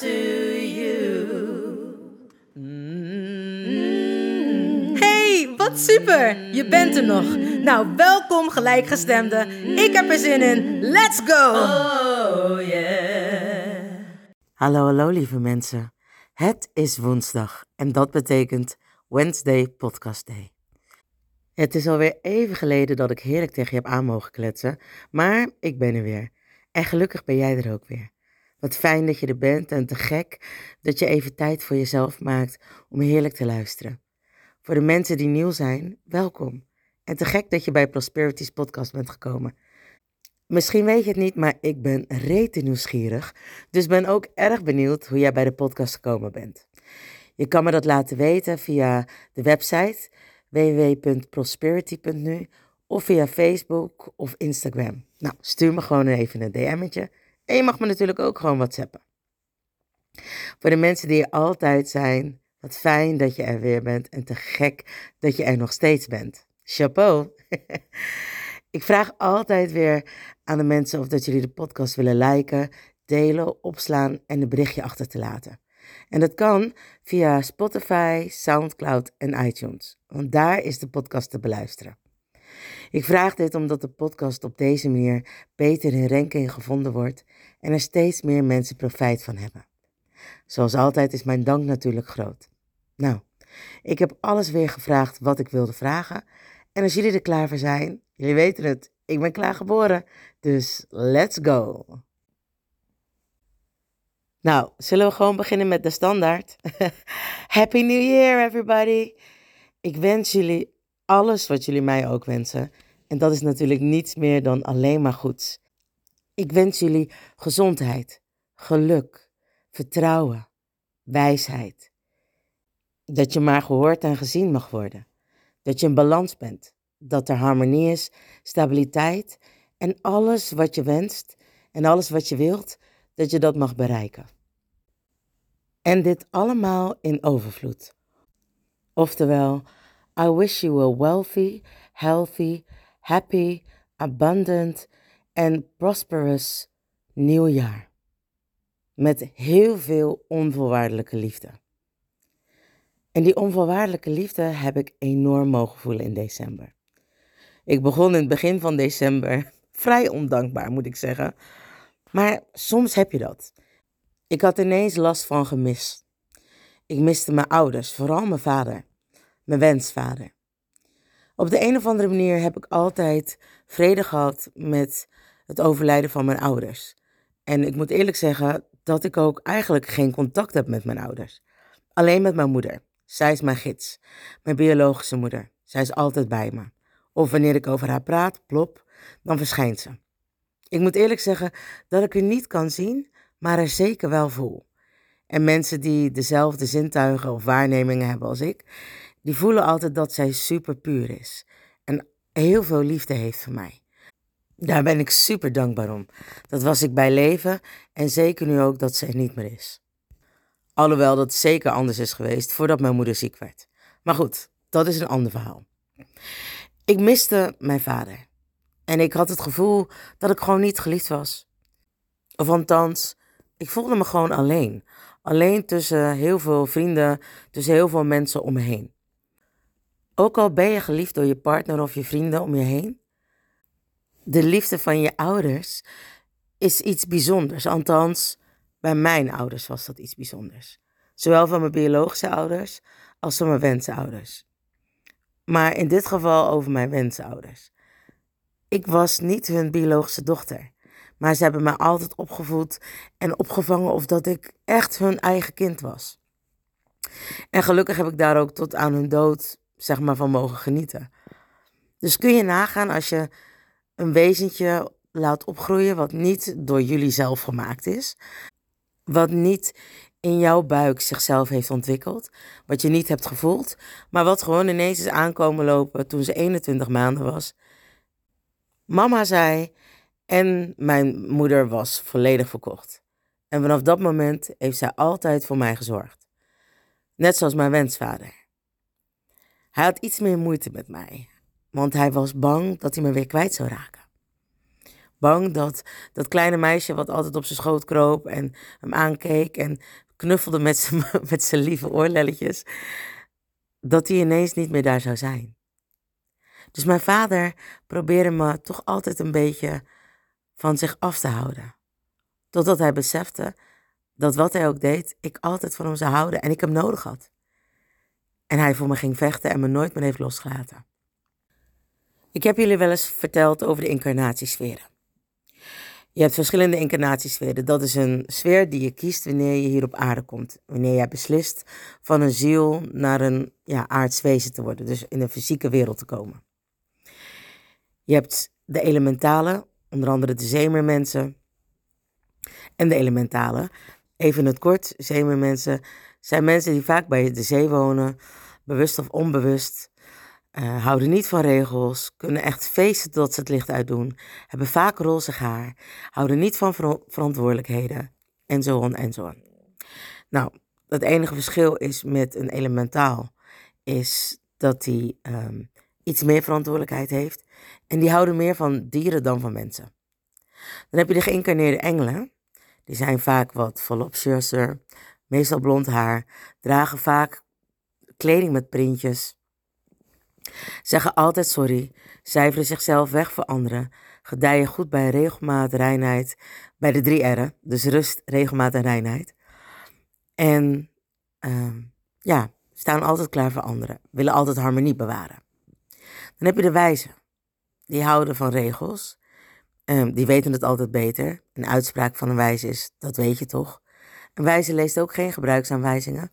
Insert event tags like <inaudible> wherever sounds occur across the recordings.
to you. Hey, wat super! Je bent er nog. Nou, welkom gelijkgestemde. Ik heb er zin in. Let's go! Oh yeah. Hallo, hallo lieve mensen. Het is woensdag en dat betekent Wednesday Podcast Day. Het is alweer even geleden dat ik heerlijk tegen je heb aan mogen kletsen, maar ik ben er weer. En gelukkig ben jij er ook weer. Wat fijn dat je er bent en te gek dat je even tijd voor jezelf maakt om heerlijk te luisteren. Voor de mensen die nieuw zijn, welkom. En te gek dat je bij Prosperity's podcast bent gekomen. Misschien weet je het niet, maar ik ben rete nieuwsgierig. Dus ben ook erg benieuwd hoe jij bij de podcast gekomen bent. Je kan me dat laten weten via de website www.prosperity.nu of via Facebook of Instagram. Nou, stuur me gewoon even een DM'tje. En je mag me natuurlijk ook gewoon WhatsAppen. Voor de mensen die er altijd zijn, wat fijn dat je er weer bent en te gek dat je er nog steeds bent. Chapeau. <laughs> Ik vraag altijd weer aan de mensen of dat jullie de podcast willen liken, delen, opslaan en een berichtje achter te laten. En dat kan via Spotify, SoundCloud en iTunes, want daar is de podcast te beluisteren. Ik vraag dit omdat de podcast op deze manier beter in ranking gevonden wordt en er steeds meer mensen profijt van hebben. Zoals altijd is mijn dank natuurlijk groot. Nou, ik heb alles weer gevraagd wat ik wilde vragen. En als jullie er klaar voor zijn, jullie weten het, ik ben klaar geboren. Dus let's go. Nou, zullen we gewoon beginnen met de standaard? <laughs> Happy New Year, everybody! Ik wens jullie alles wat jullie mij ook wensen. En dat is natuurlijk niets meer dan alleen maar goeds. Ik wens jullie gezondheid, geluk, vertrouwen, wijsheid. Dat je maar gehoord en gezien mag worden. Dat je in balans bent. Dat er harmonie is, stabiliteit en alles wat je wenst en alles wat je wilt, dat je dat mag bereiken. En dit allemaal in overvloed. Oftewel, I wish you a wealthy, healthy, happy, abundant and prosperous nieuwjaar. Met heel veel onvoorwaardelijke liefde. En die onvoorwaardelijke liefde heb ik enorm mogen voelen in december. Ik begon in het begin van december <laughs> vrij ondankbaar, moet ik zeggen. Maar soms heb je dat. Ik had ineens last van gemis. Ik miste mijn ouders, vooral mijn vader, mijn wensvader. Op de een of andere manier heb ik altijd vrede gehad met het overlijden van mijn ouders. En ik moet eerlijk zeggen dat ik ook eigenlijk geen contact heb met mijn ouders. Alleen met mijn moeder. Zij is mijn gids, mijn biologische moeder. Zij is altijd bij me. Of wanneer ik over haar praat, plop, dan verschijnt ze. Ik moet eerlijk zeggen dat ik haar niet kan zien, maar er zeker wel voel. En mensen die dezelfde zintuigen of waarnemingen hebben als ik, die voelen altijd dat zij super puur is. En heel veel liefde heeft voor mij. Daar ben ik super dankbaar om. Dat was ik bij leven en zeker nu ook dat er niet meer is. Alhoewel dat zeker anders is geweest voordat mijn moeder ziek werd. Maar goed, dat is een ander verhaal. Ik miste mijn vader. En ik had het gevoel dat ik gewoon niet geliefd was. Of althans, ik voelde me gewoon alleen. Alleen tussen heel veel vrienden, tussen heel veel mensen om me heen. Ook al ben je geliefd door je partner of je vrienden om je heen, de liefde van je ouders is iets bijzonders. Althans, bij mijn ouders was dat iets bijzonders. Zowel van mijn biologische ouders als van mijn wensouders. Maar in dit geval over mijn wensouders. Ik was niet hun biologische dochter. Maar ze hebben mij altijd opgevoed en opgevangen of dat ik echt hun eigen kind was. En gelukkig heb ik daar ook tot aan hun dood, zeg maar, van mogen genieten. Dus kun je nagaan als je een wezentje laat opgroeien wat niet door jullie zelf gemaakt is, wat niet in jouw buik zichzelf heeft ontwikkeld, wat je niet hebt gevoeld, maar wat gewoon ineens is aankomen lopen toen ze 21 maanden was. Mama zei, en mijn moeder was volledig verkocht. En vanaf dat moment heeft zij altijd voor mij gezorgd. Net zoals mijn wensvader. Hij had iets meer moeite met mij, want hij was bang dat hij me weer kwijt zou raken. Bang dat dat kleine meisje wat altijd op zijn schoot kroop en hem aankeek en knuffelde met zijn, <laughs> lieve oorlelletjes, dat hij ineens niet meer daar zou zijn. Dus mijn vader probeerde me toch altijd een beetje van zich af te houden. Totdat hij besefte dat wat hij ook deed, ik altijd van hem zou houden en ik hem nodig had. En hij voor me ging vechten en me nooit meer heeft losgelaten. Ik heb jullie wel eens verteld over de incarnatiesferen. Je hebt verschillende incarnatiesferen. Dat is een sfeer die je kiest wanneer je hier op aarde komt. Wanneer jij beslist van een ziel naar een ja, aards wezen te worden. Dus in een fysieke wereld te komen. Je hebt de elementale, onder andere de zeemermensen. En de elementale. Even in het kort, zeemermensen zijn mensen die vaak bij de zee wonen. Bewust of onbewust. Uh, houden niet van regels, kunnen echt feesten tot ze het licht uitdoen, hebben vaak roze haar, houden niet van ver verantwoordelijkheden en zo on en zo. Nou, het enige verschil is met een elementaal, is dat die um, iets meer verantwoordelijkheid heeft en die houden meer van dieren dan van mensen. Dan heb je de geïncarneerde engelen, die zijn vaak wat voluptueuzer, meestal blond haar, dragen vaak kleding met printjes Zeggen altijd sorry, cijferen zichzelf weg voor anderen, gedijen goed bij regelmaat, reinheid, bij de drie R'en, dus rust, regelmaat en reinheid. En uh, ja, staan altijd klaar voor anderen, willen altijd harmonie bewaren. Dan heb je de wijzen, die houden van regels, um, die weten het altijd beter. Een uitspraak van een wijze is, dat weet je toch. Een wijze leest ook geen gebruiksaanwijzingen,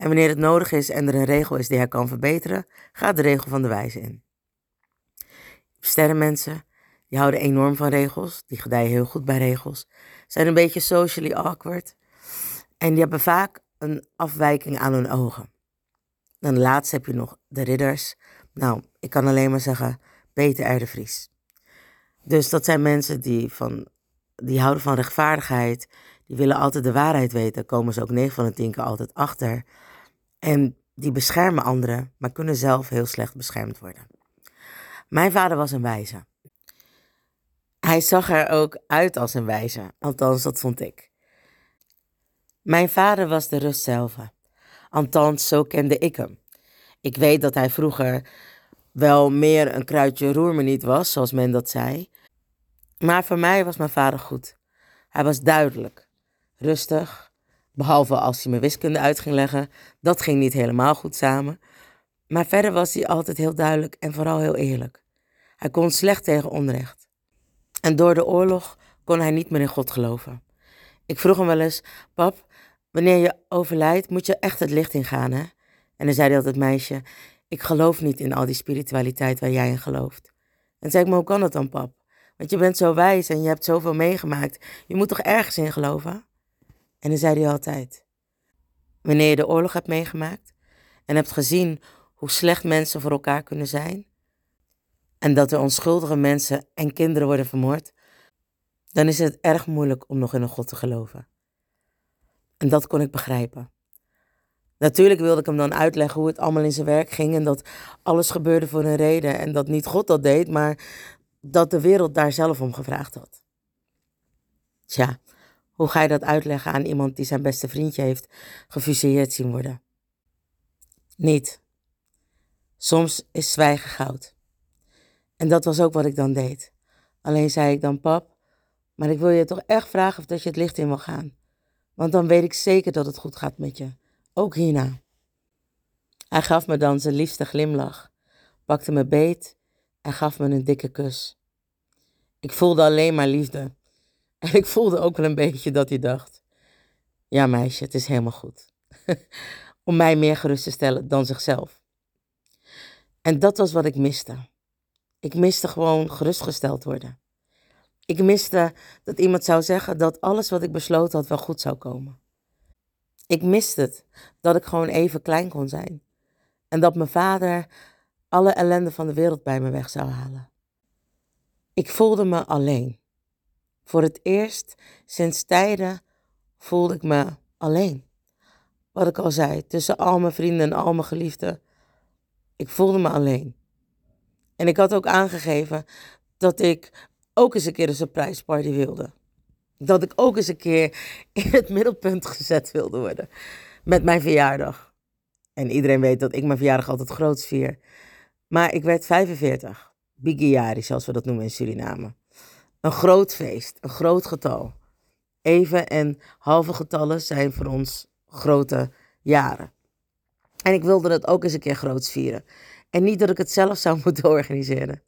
en wanneer het nodig is en er een regel is die hij kan verbeteren, gaat de regel van de wijze in. Sterrenmensen, die houden enorm van regels, die gedijen heel goed bij regels, zijn een beetje socially awkward en die hebben vaak een afwijking aan hun ogen. Dan laatst heb je nog de ridders. Nou, ik kan alleen maar zeggen, Peter R. de Vries. Dus dat zijn mensen die, van, die houden van rechtvaardigheid, die willen altijd de waarheid weten, komen ze ook 9 van de 10 keer altijd achter. En die beschermen anderen, maar kunnen zelf heel slecht beschermd worden. Mijn vader was een wijze. Hij zag er ook uit als een wijze, althans dat vond ik. Mijn vader was de rust zelf. Althans, zo kende ik hem. Ik weet dat hij vroeger wel meer een kruidje roer niet was, zoals men dat zei. Maar voor mij was mijn vader goed. Hij was duidelijk, rustig, Behalve als hij me wiskunde uit ging leggen. Dat ging niet helemaal goed samen. Maar verder was hij altijd heel duidelijk en vooral heel eerlijk. Hij kon slecht tegen onrecht. En door de oorlog kon hij niet meer in God geloven. Ik vroeg hem wel eens: Pap, wanneer je overlijdt, moet je echt het licht ingaan, hè? En dan zei hij altijd: Meisje, ik geloof niet in al die spiritualiteit waar jij in gelooft. En zei ik: Maar hoe kan dat dan, pap? Want je bent zo wijs en je hebt zoveel meegemaakt. Je moet toch ergens in geloven? En dan zei hij altijd: Wanneer je de oorlog hebt meegemaakt en hebt gezien hoe slecht mensen voor elkaar kunnen zijn, en dat er onschuldige mensen en kinderen worden vermoord, dan is het erg moeilijk om nog in een God te geloven. En dat kon ik begrijpen. Natuurlijk wilde ik hem dan uitleggen hoe het allemaal in zijn werk ging en dat alles gebeurde voor een reden en dat niet God dat deed, maar dat de wereld daar zelf om gevraagd had. Tja, hoe ga je dat uitleggen aan iemand die zijn beste vriendje heeft gefuseerd zien worden? Niet. Soms is zwijgen goud. En dat was ook wat ik dan deed. Alleen zei ik dan, pap, maar ik wil je toch echt vragen of dat je het licht in wil gaan. Want dan weet ik zeker dat het goed gaat met je. Ook hierna. Hij gaf me dan zijn liefste glimlach, pakte me beet en gaf me een dikke kus. Ik voelde alleen maar liefde. En <laughs> ik voelde ook wel een beetje dat hij dacht: Ja, meisje, het is helemaal goed. <laughs> Om mij meer gerust te stellen dan zichzelf. En dat was wat ik miste. Ik miste gewoon gerustgesteld worden. Ik miste dat iemand zou zeggen dat alles wat ik besloten had wel goed zou komen. Ik miste het dat ik gewoon even klein kon zijn. En dat mijn vader alle ellende van de wereld bij me weg zou halen. Ik voelde me alleen. Voor het eerst sinds tijden voelde ik me alleen. Wat ik al zei, tussen al mijn vrienden en al mijn geliefden. Ik voelde me alleen. En ik had ook aangegeven dat ik ook eens een keer een surprise party wilde. Dat ik ook eens een keer in het middelpunt gezet wilde worden. Met mijn verjaardag. En iedereen weet dat ik mijn verjaardag altijd groot vier. Maar ik werd 45. Bigiari, zoals we dat noemen in Suriname. Een groot feest, een groot getal. Even en halve getallen zijn voor ons grote jaren. En ik wilde het ook eens een keer groots vieren. En niet dat ik het zelf zou <laughs> moeten organiseren.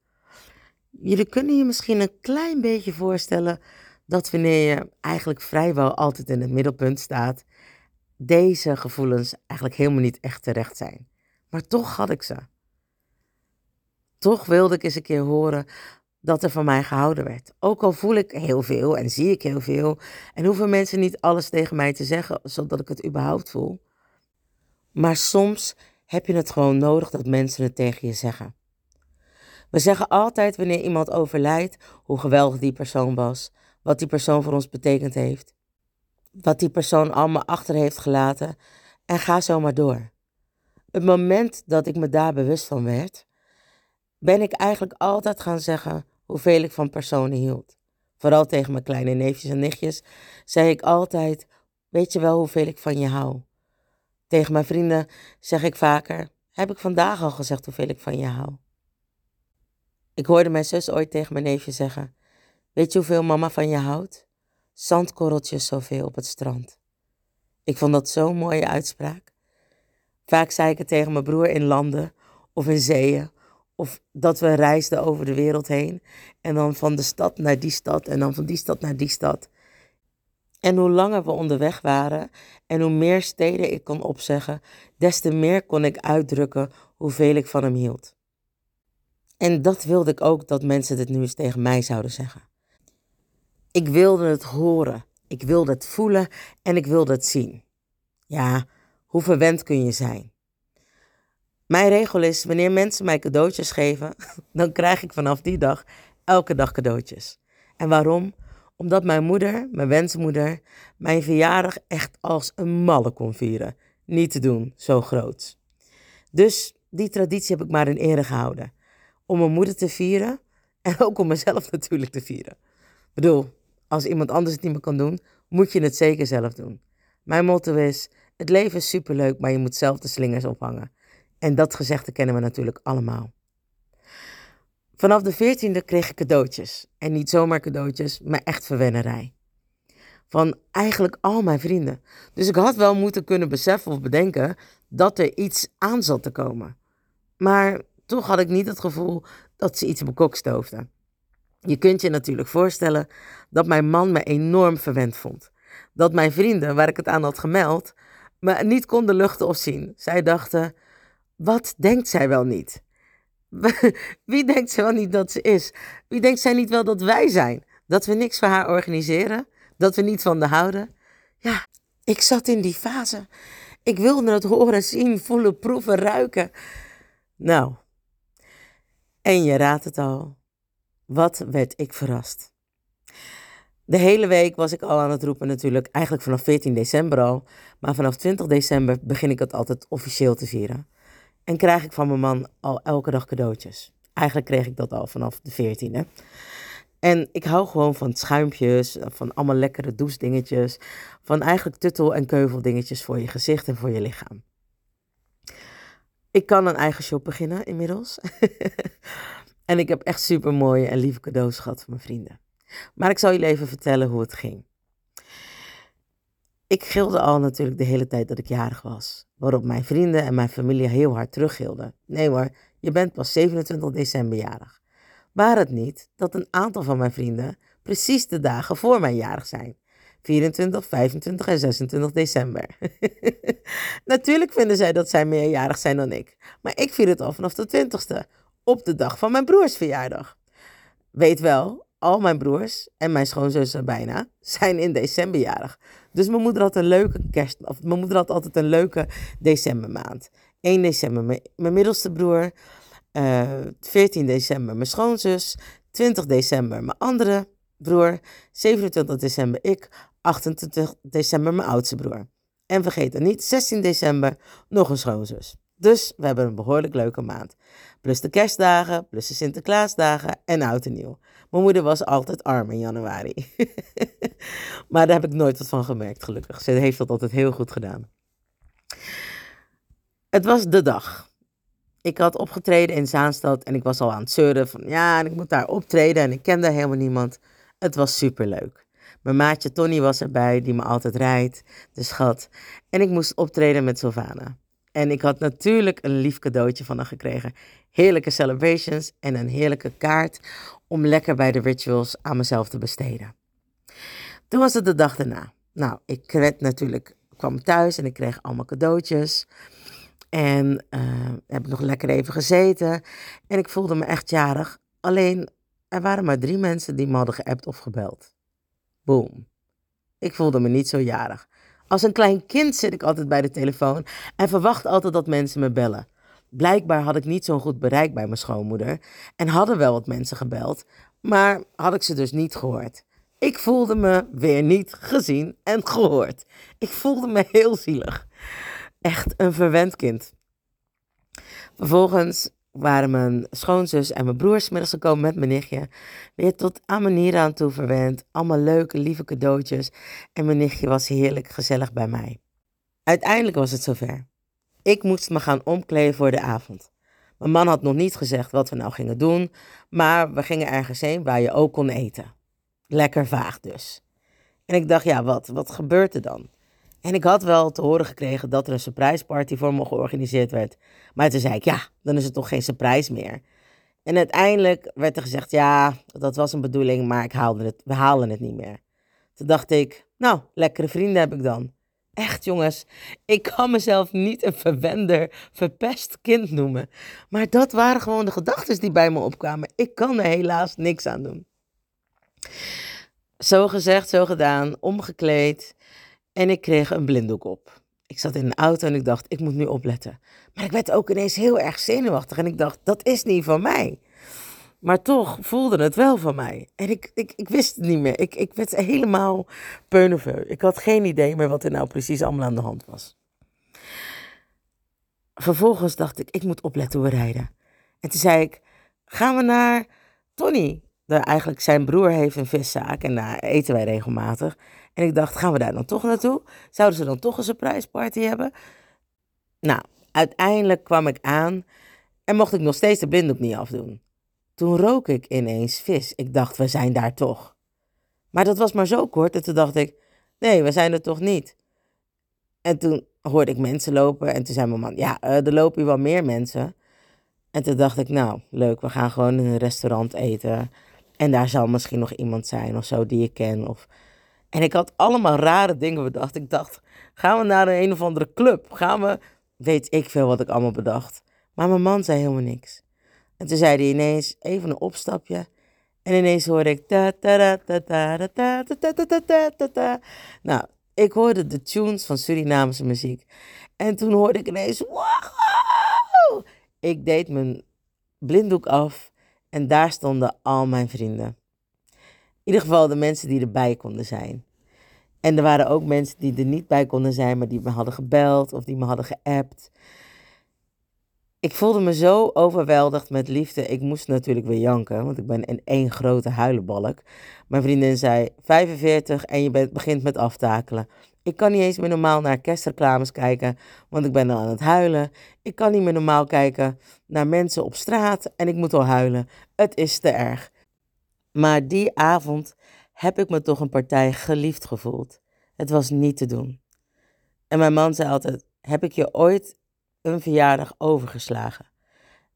Jullie kunnen je misschien een klein beetje voorstellen dat wanneer je eigenlijk vrijwel altijd in het middelpunt staat, deze gevoelens eigenlijk helemaal niet echt terecht zijn. Maar toch had ik ze. Toch wilde ik eens een keer horen dat er van mij gehouden werd. Ook al voel ik heel veel en zie ik heel veel en hoeven mensen niet alles tegen mij te zeggen zodat ik het überhaupt voel. Maar soms heb je het gewoon nodig dat mensen het tegen je zeggen. We zeggen altijd wanneer iemand overlijdt hoe geweldig die persoon was, wat die persoon voor ons betekend heeft, wat die persoon allemaal achter heeft gelaten en ga zo maar door. Het moment dat ik me daar bewust van werd, ben ik eigenlijk altijd gaan zeggen hoeveel ik van personen hield. Vooral tegen mijn kleine neefjes en nichtjes zei ik altijd: Weet je wel hoeveel ik van je hou? Tegen mijn vrienden zeg ik vaker: Heb ik vandaag al gezegd hoeveel ik van je hou? Ik hoorde mijn zus ooit tegen mijn neefje zeggen: Weet je hoeveel mama van je houdt? Zandkorreltjes zoveel op het strand. Ik vond dat zo'n mooie uitspraak. Vaak zei ik het tegen mijn broer in landen of in zeeën. Of dat we reisden over de wereld heen. En dan van de stad naar die stad en dan van die stad naar die stad. En hoe langer we onderweg waren en hoe meer steden ik kon opzeggen, des te meer kon ik uitdrukken hoeveel ik van hem hield. En dat wilde ik ook dat mensen dit nu eens tegen mij zouden zeggen. Ik wilde het horen, ik wilde het voelen en ik wilde het zien. Ja, hoe verwend kun je zijn? Mijn regel is, wanneer mensen mij cadeautjes geven, <laughs> dan krijg ik vanaf die dag elke dag cadeautjes. En waarom? Omdat mijn moeder, mijn wensmoeder, mijn verjaardag echt als een malle kon vieren. Niet te doen, zo groot. Dus die traditie heb ik maar in ere gehouden om mijn moeder te vieren <laughs> en ook om mezelf natuurlijk te vieren. Ik bedoel, als iemand anders het niet meer kan doen, moet je het zeker zelf doen. Mijn motto is: het leven is superleuk, maar je moet zelf de slingers ophangen. En dat gezegde kennen we natuurlijk allemaal. Vanaf de 14e kreeg ik cadeautjes. En niet zomaar cadeautjes, maar echt verwennerij. Van eigenlijk al mijn vrienden. Dus ik had wel moeten kunnen beseffen of bedenken dat er iets aan zat te komen. Maar toch had ik niet het gevoel dat ze iets op mijn kok stoofden. Je kunt je natuurlijk voorstellen dat mijn man me enorm verwend vond. Dat mijn vrienden, waar ik het aan had gemeld, me niet konden luchten of zien. Zij dachten: wat denkt zij wel niet? <laughs> Wie denkt zij wel niet dat ze is? Wie denkt zij niet wel dat wij zijn? Dat we niks voor haar organiseren? Dat we niet van de houden? Ja, ik zat in die fase. Ik wilde het horen, zien, voelen, proeven, ruiken. Nou, en je raadt het al. Wat werd ik verrast. De hele week was ik al aan het roepen natuurlijk, eigenlijk vanaf 14 december al. Maar vanaf 20 december begin ik het altijd officieel te vieren. En krijg ik van mijn man al elke dag cadeautjes. Eigenlijk kreeg ik dat al vanaf de 14e. En ik hou gewoon van schuimpjes, van allemaal lekkere douchedingetjes. Van eigenlijk tuttel- en keuveldingetjes voor je gezicht en voor je lichaam. Ik kan een eigen shop beginnen inmiddels. <laughs> en ik heb echt super mooie en lieve cadeaus gehad van mijn vrienden. Maar ik zal jullie even vertellen hoe het ging. Ik gilde al natuurlijk de hele tijd dat ik jarig was. Waarop mijn vrienden en mijn familie heel hard teruggilden. Nee hoor, je bent pas 27 december jarig. Waar het niet dat een aantal van mijn vrienden precies de dagen voor mijn jarig zijn. 24, 25 en 26 december. <laughs> Natuurlijk vinden zij dat zij meerjarig zijn dan ik. Maar ik vier het al vanaf de 20ste, op de dag van mijn broers verjaardag. Weet wel, al mijn broers en mijn schoonzussen bijna zijn in december jarig. Dus mijn moeder had een leuke kerst, of mijn moeder had altijd een leuke decembermaand. 1 december mijn, middelste broer, uh, eh, 14 december mijn schoonzus, 20 december mijn andere broer, 27 december ik, 28 december mijn oudste broer. En vergeet er niet, 16 december nog een schoonzus. Dus we hebben een behoorlijk leuke maand. Plus de kerstdagen, plus de Sinterklaasdagen en oud en nieuw. Mijn moeder was altijd arm in januari. <laughs> maar daar heb ik nooit wat van gemerkt, gelukkig. Ze heeft dat altijd heel goed gedaan. Het was de dag. Ik had opgetreden in Zaanstad en ik was al aan het zeuren van ja, en ik moet daar optreden en ik kende helemaal niemand. Het was superleuk. Mijn maatje Tony was erbij, die me altijd rijdt, de schat. En ik moest optreden met Sylvana. En ik had natuurlijk een lief cadeautje van haar gekregen. Heerlijke celebrations en een heerlijke kaart om lekker bij de rituals aan mezelf te besteden. Toen was het de dag daarna. Nou, ik werd natuurlijk, kwam thuis en ik kreeg allemaal cadeautjes. En uh, heb nog lekker even gezeten. En ik voelde me echt jarig. Alleen, er waren maar drie mensen die me hadden geappt of gebeld. Boom. Ik voelde me niet zo jarig. Als een klein kind zit ik altijd bij de telefoon en verwacht altijd dat mensen me bellen. Blijkbaar had ik niet zo'n goed bereik bij mijn schoonmoeder en hadden wel wat mensen gebeld, maar had ik ze dus niet gehoord. Ik voelde me weer niet gezien en gehoord. Ik voelde me heel zielig. Echt een verwend kind. Vervolgens waren mijn schoonzus en mijn broers middags gekomen met mijn nichtje. Weer tot aan mijn nieren aan toe verwend. Allemaal leuke, lieve cadeautjes. En mijn nichtje was heerlijk gezellig bij mij. Uiteindelijk was het zover. Ik moest me gaan omkleden voor de avond. Mijn man had nog niet gezegd wat we nou gingen doen, maar we gingen ergens heen waar je ook kon eten. Lekker vaag dus. En ik dacht, ja, wat, wat gebeurt er dan? En ik had wel te horen gekregen dat er een surprise party voor me georganiseerd werd. Maar toen zei ik, ja, dan is het toch geen surprise meer. En uiteindelijk werd er gezegd, ja, dat was een bedoeling, maar ik haalde het, we halen het niet meer. Toen dacht ik, nou, lekkere vrienden heb ik dan. Echt jongens, ik kan mezelf niet een verwender, verpest kind noemen. Maar dat waren gewoon de gedachten die bij me opkwamen. Ik kan er helaas niks aan doen. Zo gezegd, zo gedaan, omgekleed. En ik kreeg een blinddoek op. Ik zat in een auto en ik dacht, ik moet nu opletten. Maar ik werd ook ineens heel erg zenuwachtig en ik dacht, dat is niet van mij. Maar toch voelde het wel van mij. En ik, ik, ik wist het niet meer. Ik, ik werd helemaal peuneveu. Ik had geen idee meer wat er nou precies allemaal aan de hand was. Vervolgens dacht ik, ik moet opletten hoe we rijden. En toen zei ik, gaan we naar Tony? De, eigenlijk zijn broer heeft een viszaak en daar eten wij regelmatig. En ik dacht, gaan we daar dan toch naartoe? Zouden ze dan toch een surprise party hebben? Nou, uiteindelijk kwam ik aan en mocht ik nog steeds de blinddoek niet afdoen. Toen rook ik ineens vis. Ik dacht, we zijn daar toch. Maar dat was maar zo kort en toen dacht ik, nee, we zijn er toch niet. En toen hoorde ik mensen lopen en toen zei mijn man, ja, uh, er lopen hier wel meer mensen. En toen dacht ik, nou, leuk, we gaan gewoon in een restaurant eten. En daar zal misschien nog iemand zijn of zo die ik ken. Of en ik had allemaal rare dingen bedacht. Ik dacht, gaan we naar een, een of andere club? Gaan we, weet ik veel wat ik allemaal bedacht. Maar mijn man zei helemaal niks. En toen zei hij ineens, even een opstapje. En ineens hoorde ik... Ta, ta, ta, ta, ta, ta, ta, ta. Nou, ik hoorde de tunes van Surinaamse muziek. En toen hoorde ik ineens... Wow! Ik deed mijn blinddoek af. En daar stonden al mijn vrienden. In ieder geval de mensen die erbij konden zijn. En er waren ook mensen die er niet bij konden zijn, maar die me hadden gebeld of die me hadden geappt. Ik voelde me zo overweldigd met liefde. Ik moest natuurlijk weer janken, want ik ben in één grote huilenbalk. Mijn vriendin zei 45 en je begint met aftakelen. Ik kan niet eens meer normaal naar kerstreclames kijken, want ik ben al aan het huilen. Ik kan niet meer normaal kijken naar mensen op straat en ik moet al huilen. Het is te erg. Maar die avond heb ik me toch een partij geliefd gevoeld. Het was niet te doen. En mijn man zei altijd: Heb ik je ooit een verjaardag overgeslagen?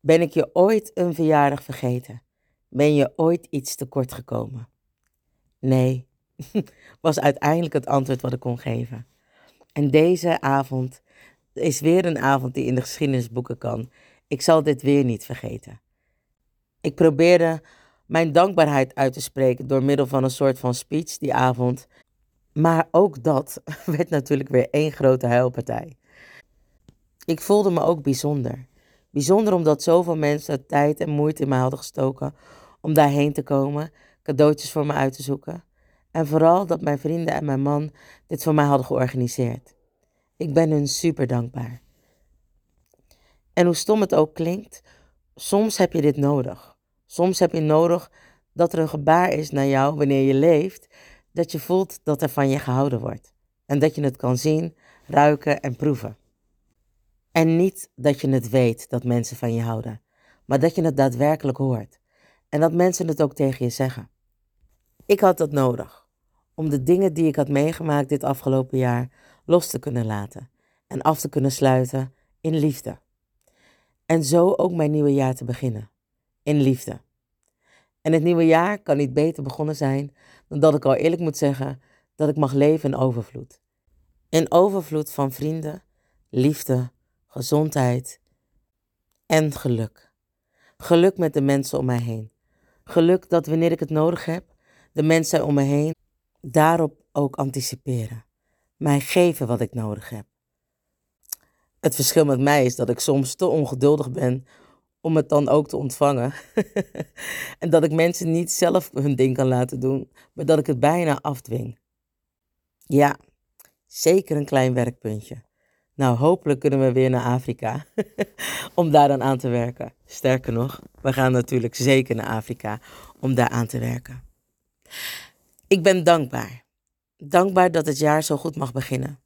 Ben ik je ooit een verjaardag vergeten? Ben je ooit iets tekort gekomen? Nee, <laughs> was uiteindelijk het antwoord wat ik kon geven. En deze avond is weer een avond die in de geschiedenisboeken kan. Ik zal dit weer niet vergeten. Ik probeerde mijn dankbaarheid uit te spreken door middel van een soort van speech die avond. Maar ook dat <laughs> werd natuurlijk weer één grote huilpartij. Ik voelde me ook bijzonder. Bijzonder omdat zoveel mensen tijd en moeite in mij hadden gestoken om daarheen te komen, cadeautjes voor me uit te zoeken. En vooral dat mijn vrienden en mijn man dit voor mij hadden georganiseerd. Ik ben hun super dankbaar. En hoe stom het ook klinkt, soms heb je dit nodig. Soms heb je nodig dat er een gebaar is naar jou wanneer je leeft, dat je voelt dat er van je gehouden wordt. En dat je het kan zien, ruiken en proeven. En niet dat je het weet dat mensen van je houden, maar dat je het daadwerkelijk hoort. En dat mensen het ook tegen je zeggen. Ik had dat nodig om de dingen die ik had meegemaakt dit afgelopen jaar los te kunnen laten en af te kunnen sluiten in liefde. En zo ook mijn nieuwe jaar te beginnen, in liefde. En het nieuwe jaar kan niet beter begonnen zijn dan dat ik al eerlijk moet zeggen dat ik mag leven in overvloed. In overvloed van vrienden, liefde, gezondheid en geluk. Geluk met de mensen om mij heen. Geluk dat wanneer ik het nodig heb, de mensen om me heen daarop ook anticiperen. Mij geven wat ik nodig heb. Het verschil met mij is dat ik soms te ongeduldig ben om het dan ook te ontvangen. <laughs> en dat ik mensen niet zelf hun ding kan laten doen, maar dat ik het bijna afdwing. Ja, zeker een klein werkpuntje. Nou, hopelijk kunnen we weer naar Afrika <laughs> om daar dan aan te werken. Sterker nog, we gaan natuurlijk zeker naar Afrika om daar aan te werken. Ik ben dankbaar. Dankbaar dat het jaar zo goed mag beginnen.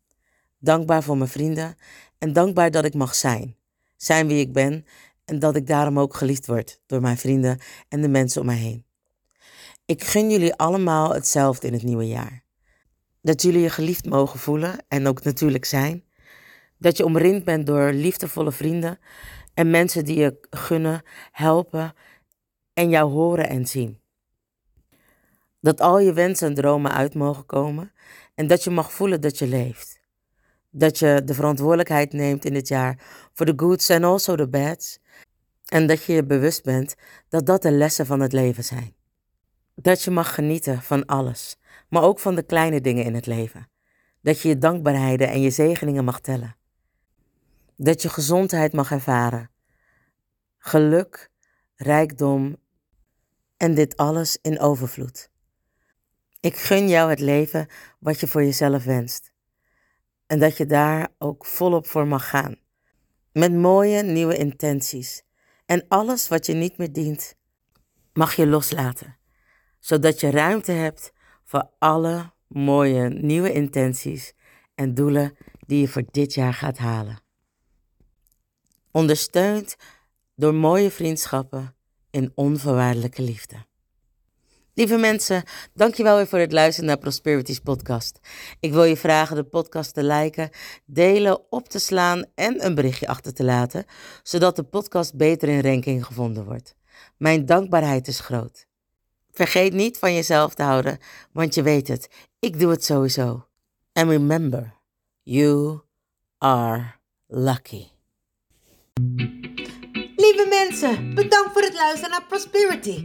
Dankbaar voor mijn vrienden en dankbaar dat ik mag zijn. Zijn wie ik ben en dat ik daarom ook geliefd word door mijn vrienden en de mensen om mij heen. Ik gun jullie allemaal hetzelfde in het nieuwe jaar. Dat jullie je geliefd mogen voelen en ook natuurlijk zijn. Dat je omringd bent door liefdevolle vrienden en mensen die je gunnen, helpen en jou horen en zien. Dat al je wensen en dromen uit mogen komen en dat je mag voelen dat je leeft. Dat je de verantwoordelijkheid neemt in dit jaar voor de goods en also de bads. En dat je je bewust bent dat dat de lessen van het leven zijn. Dat je mag genieten van alles, maar ook van de kleine dingen in het leven. Dat je je dankbaarheden en je zegeningen mag tellen. Dat je gezondheid mag ervaren. Geluk, rijkdom en dit alles in overvloed. Ik gun jou het leven wat je voor jezelf wenst. En dat je daar ook volop voor mag gaan. Met mooie nieuwe intenties. En alles wat je niet meer dient, mag je loslaten. Zodat je ruimte hebt voor alle mooie nieuwe intenties en doelen die je voor dit jaar gaat halen. Ondersteund door mooie vriendschappen in onvoorwaardelijke liefde. Lieve mensen, dankjewel weer voor het luisteren naar Prosperities podcast. Ik wil je vragen de podcast te liken, delen, op te slaan en een berichtje achter te laten, zodat de podcast beter in ranking gevonden wordt. Mijn dankbaarheid is groot. Vergeet niet van jezelf te houden, want je weet het, ik doe het sowieso. And remember, you are lucky. Lieve mensen, bedankt voor het luisteren naar Prosperity,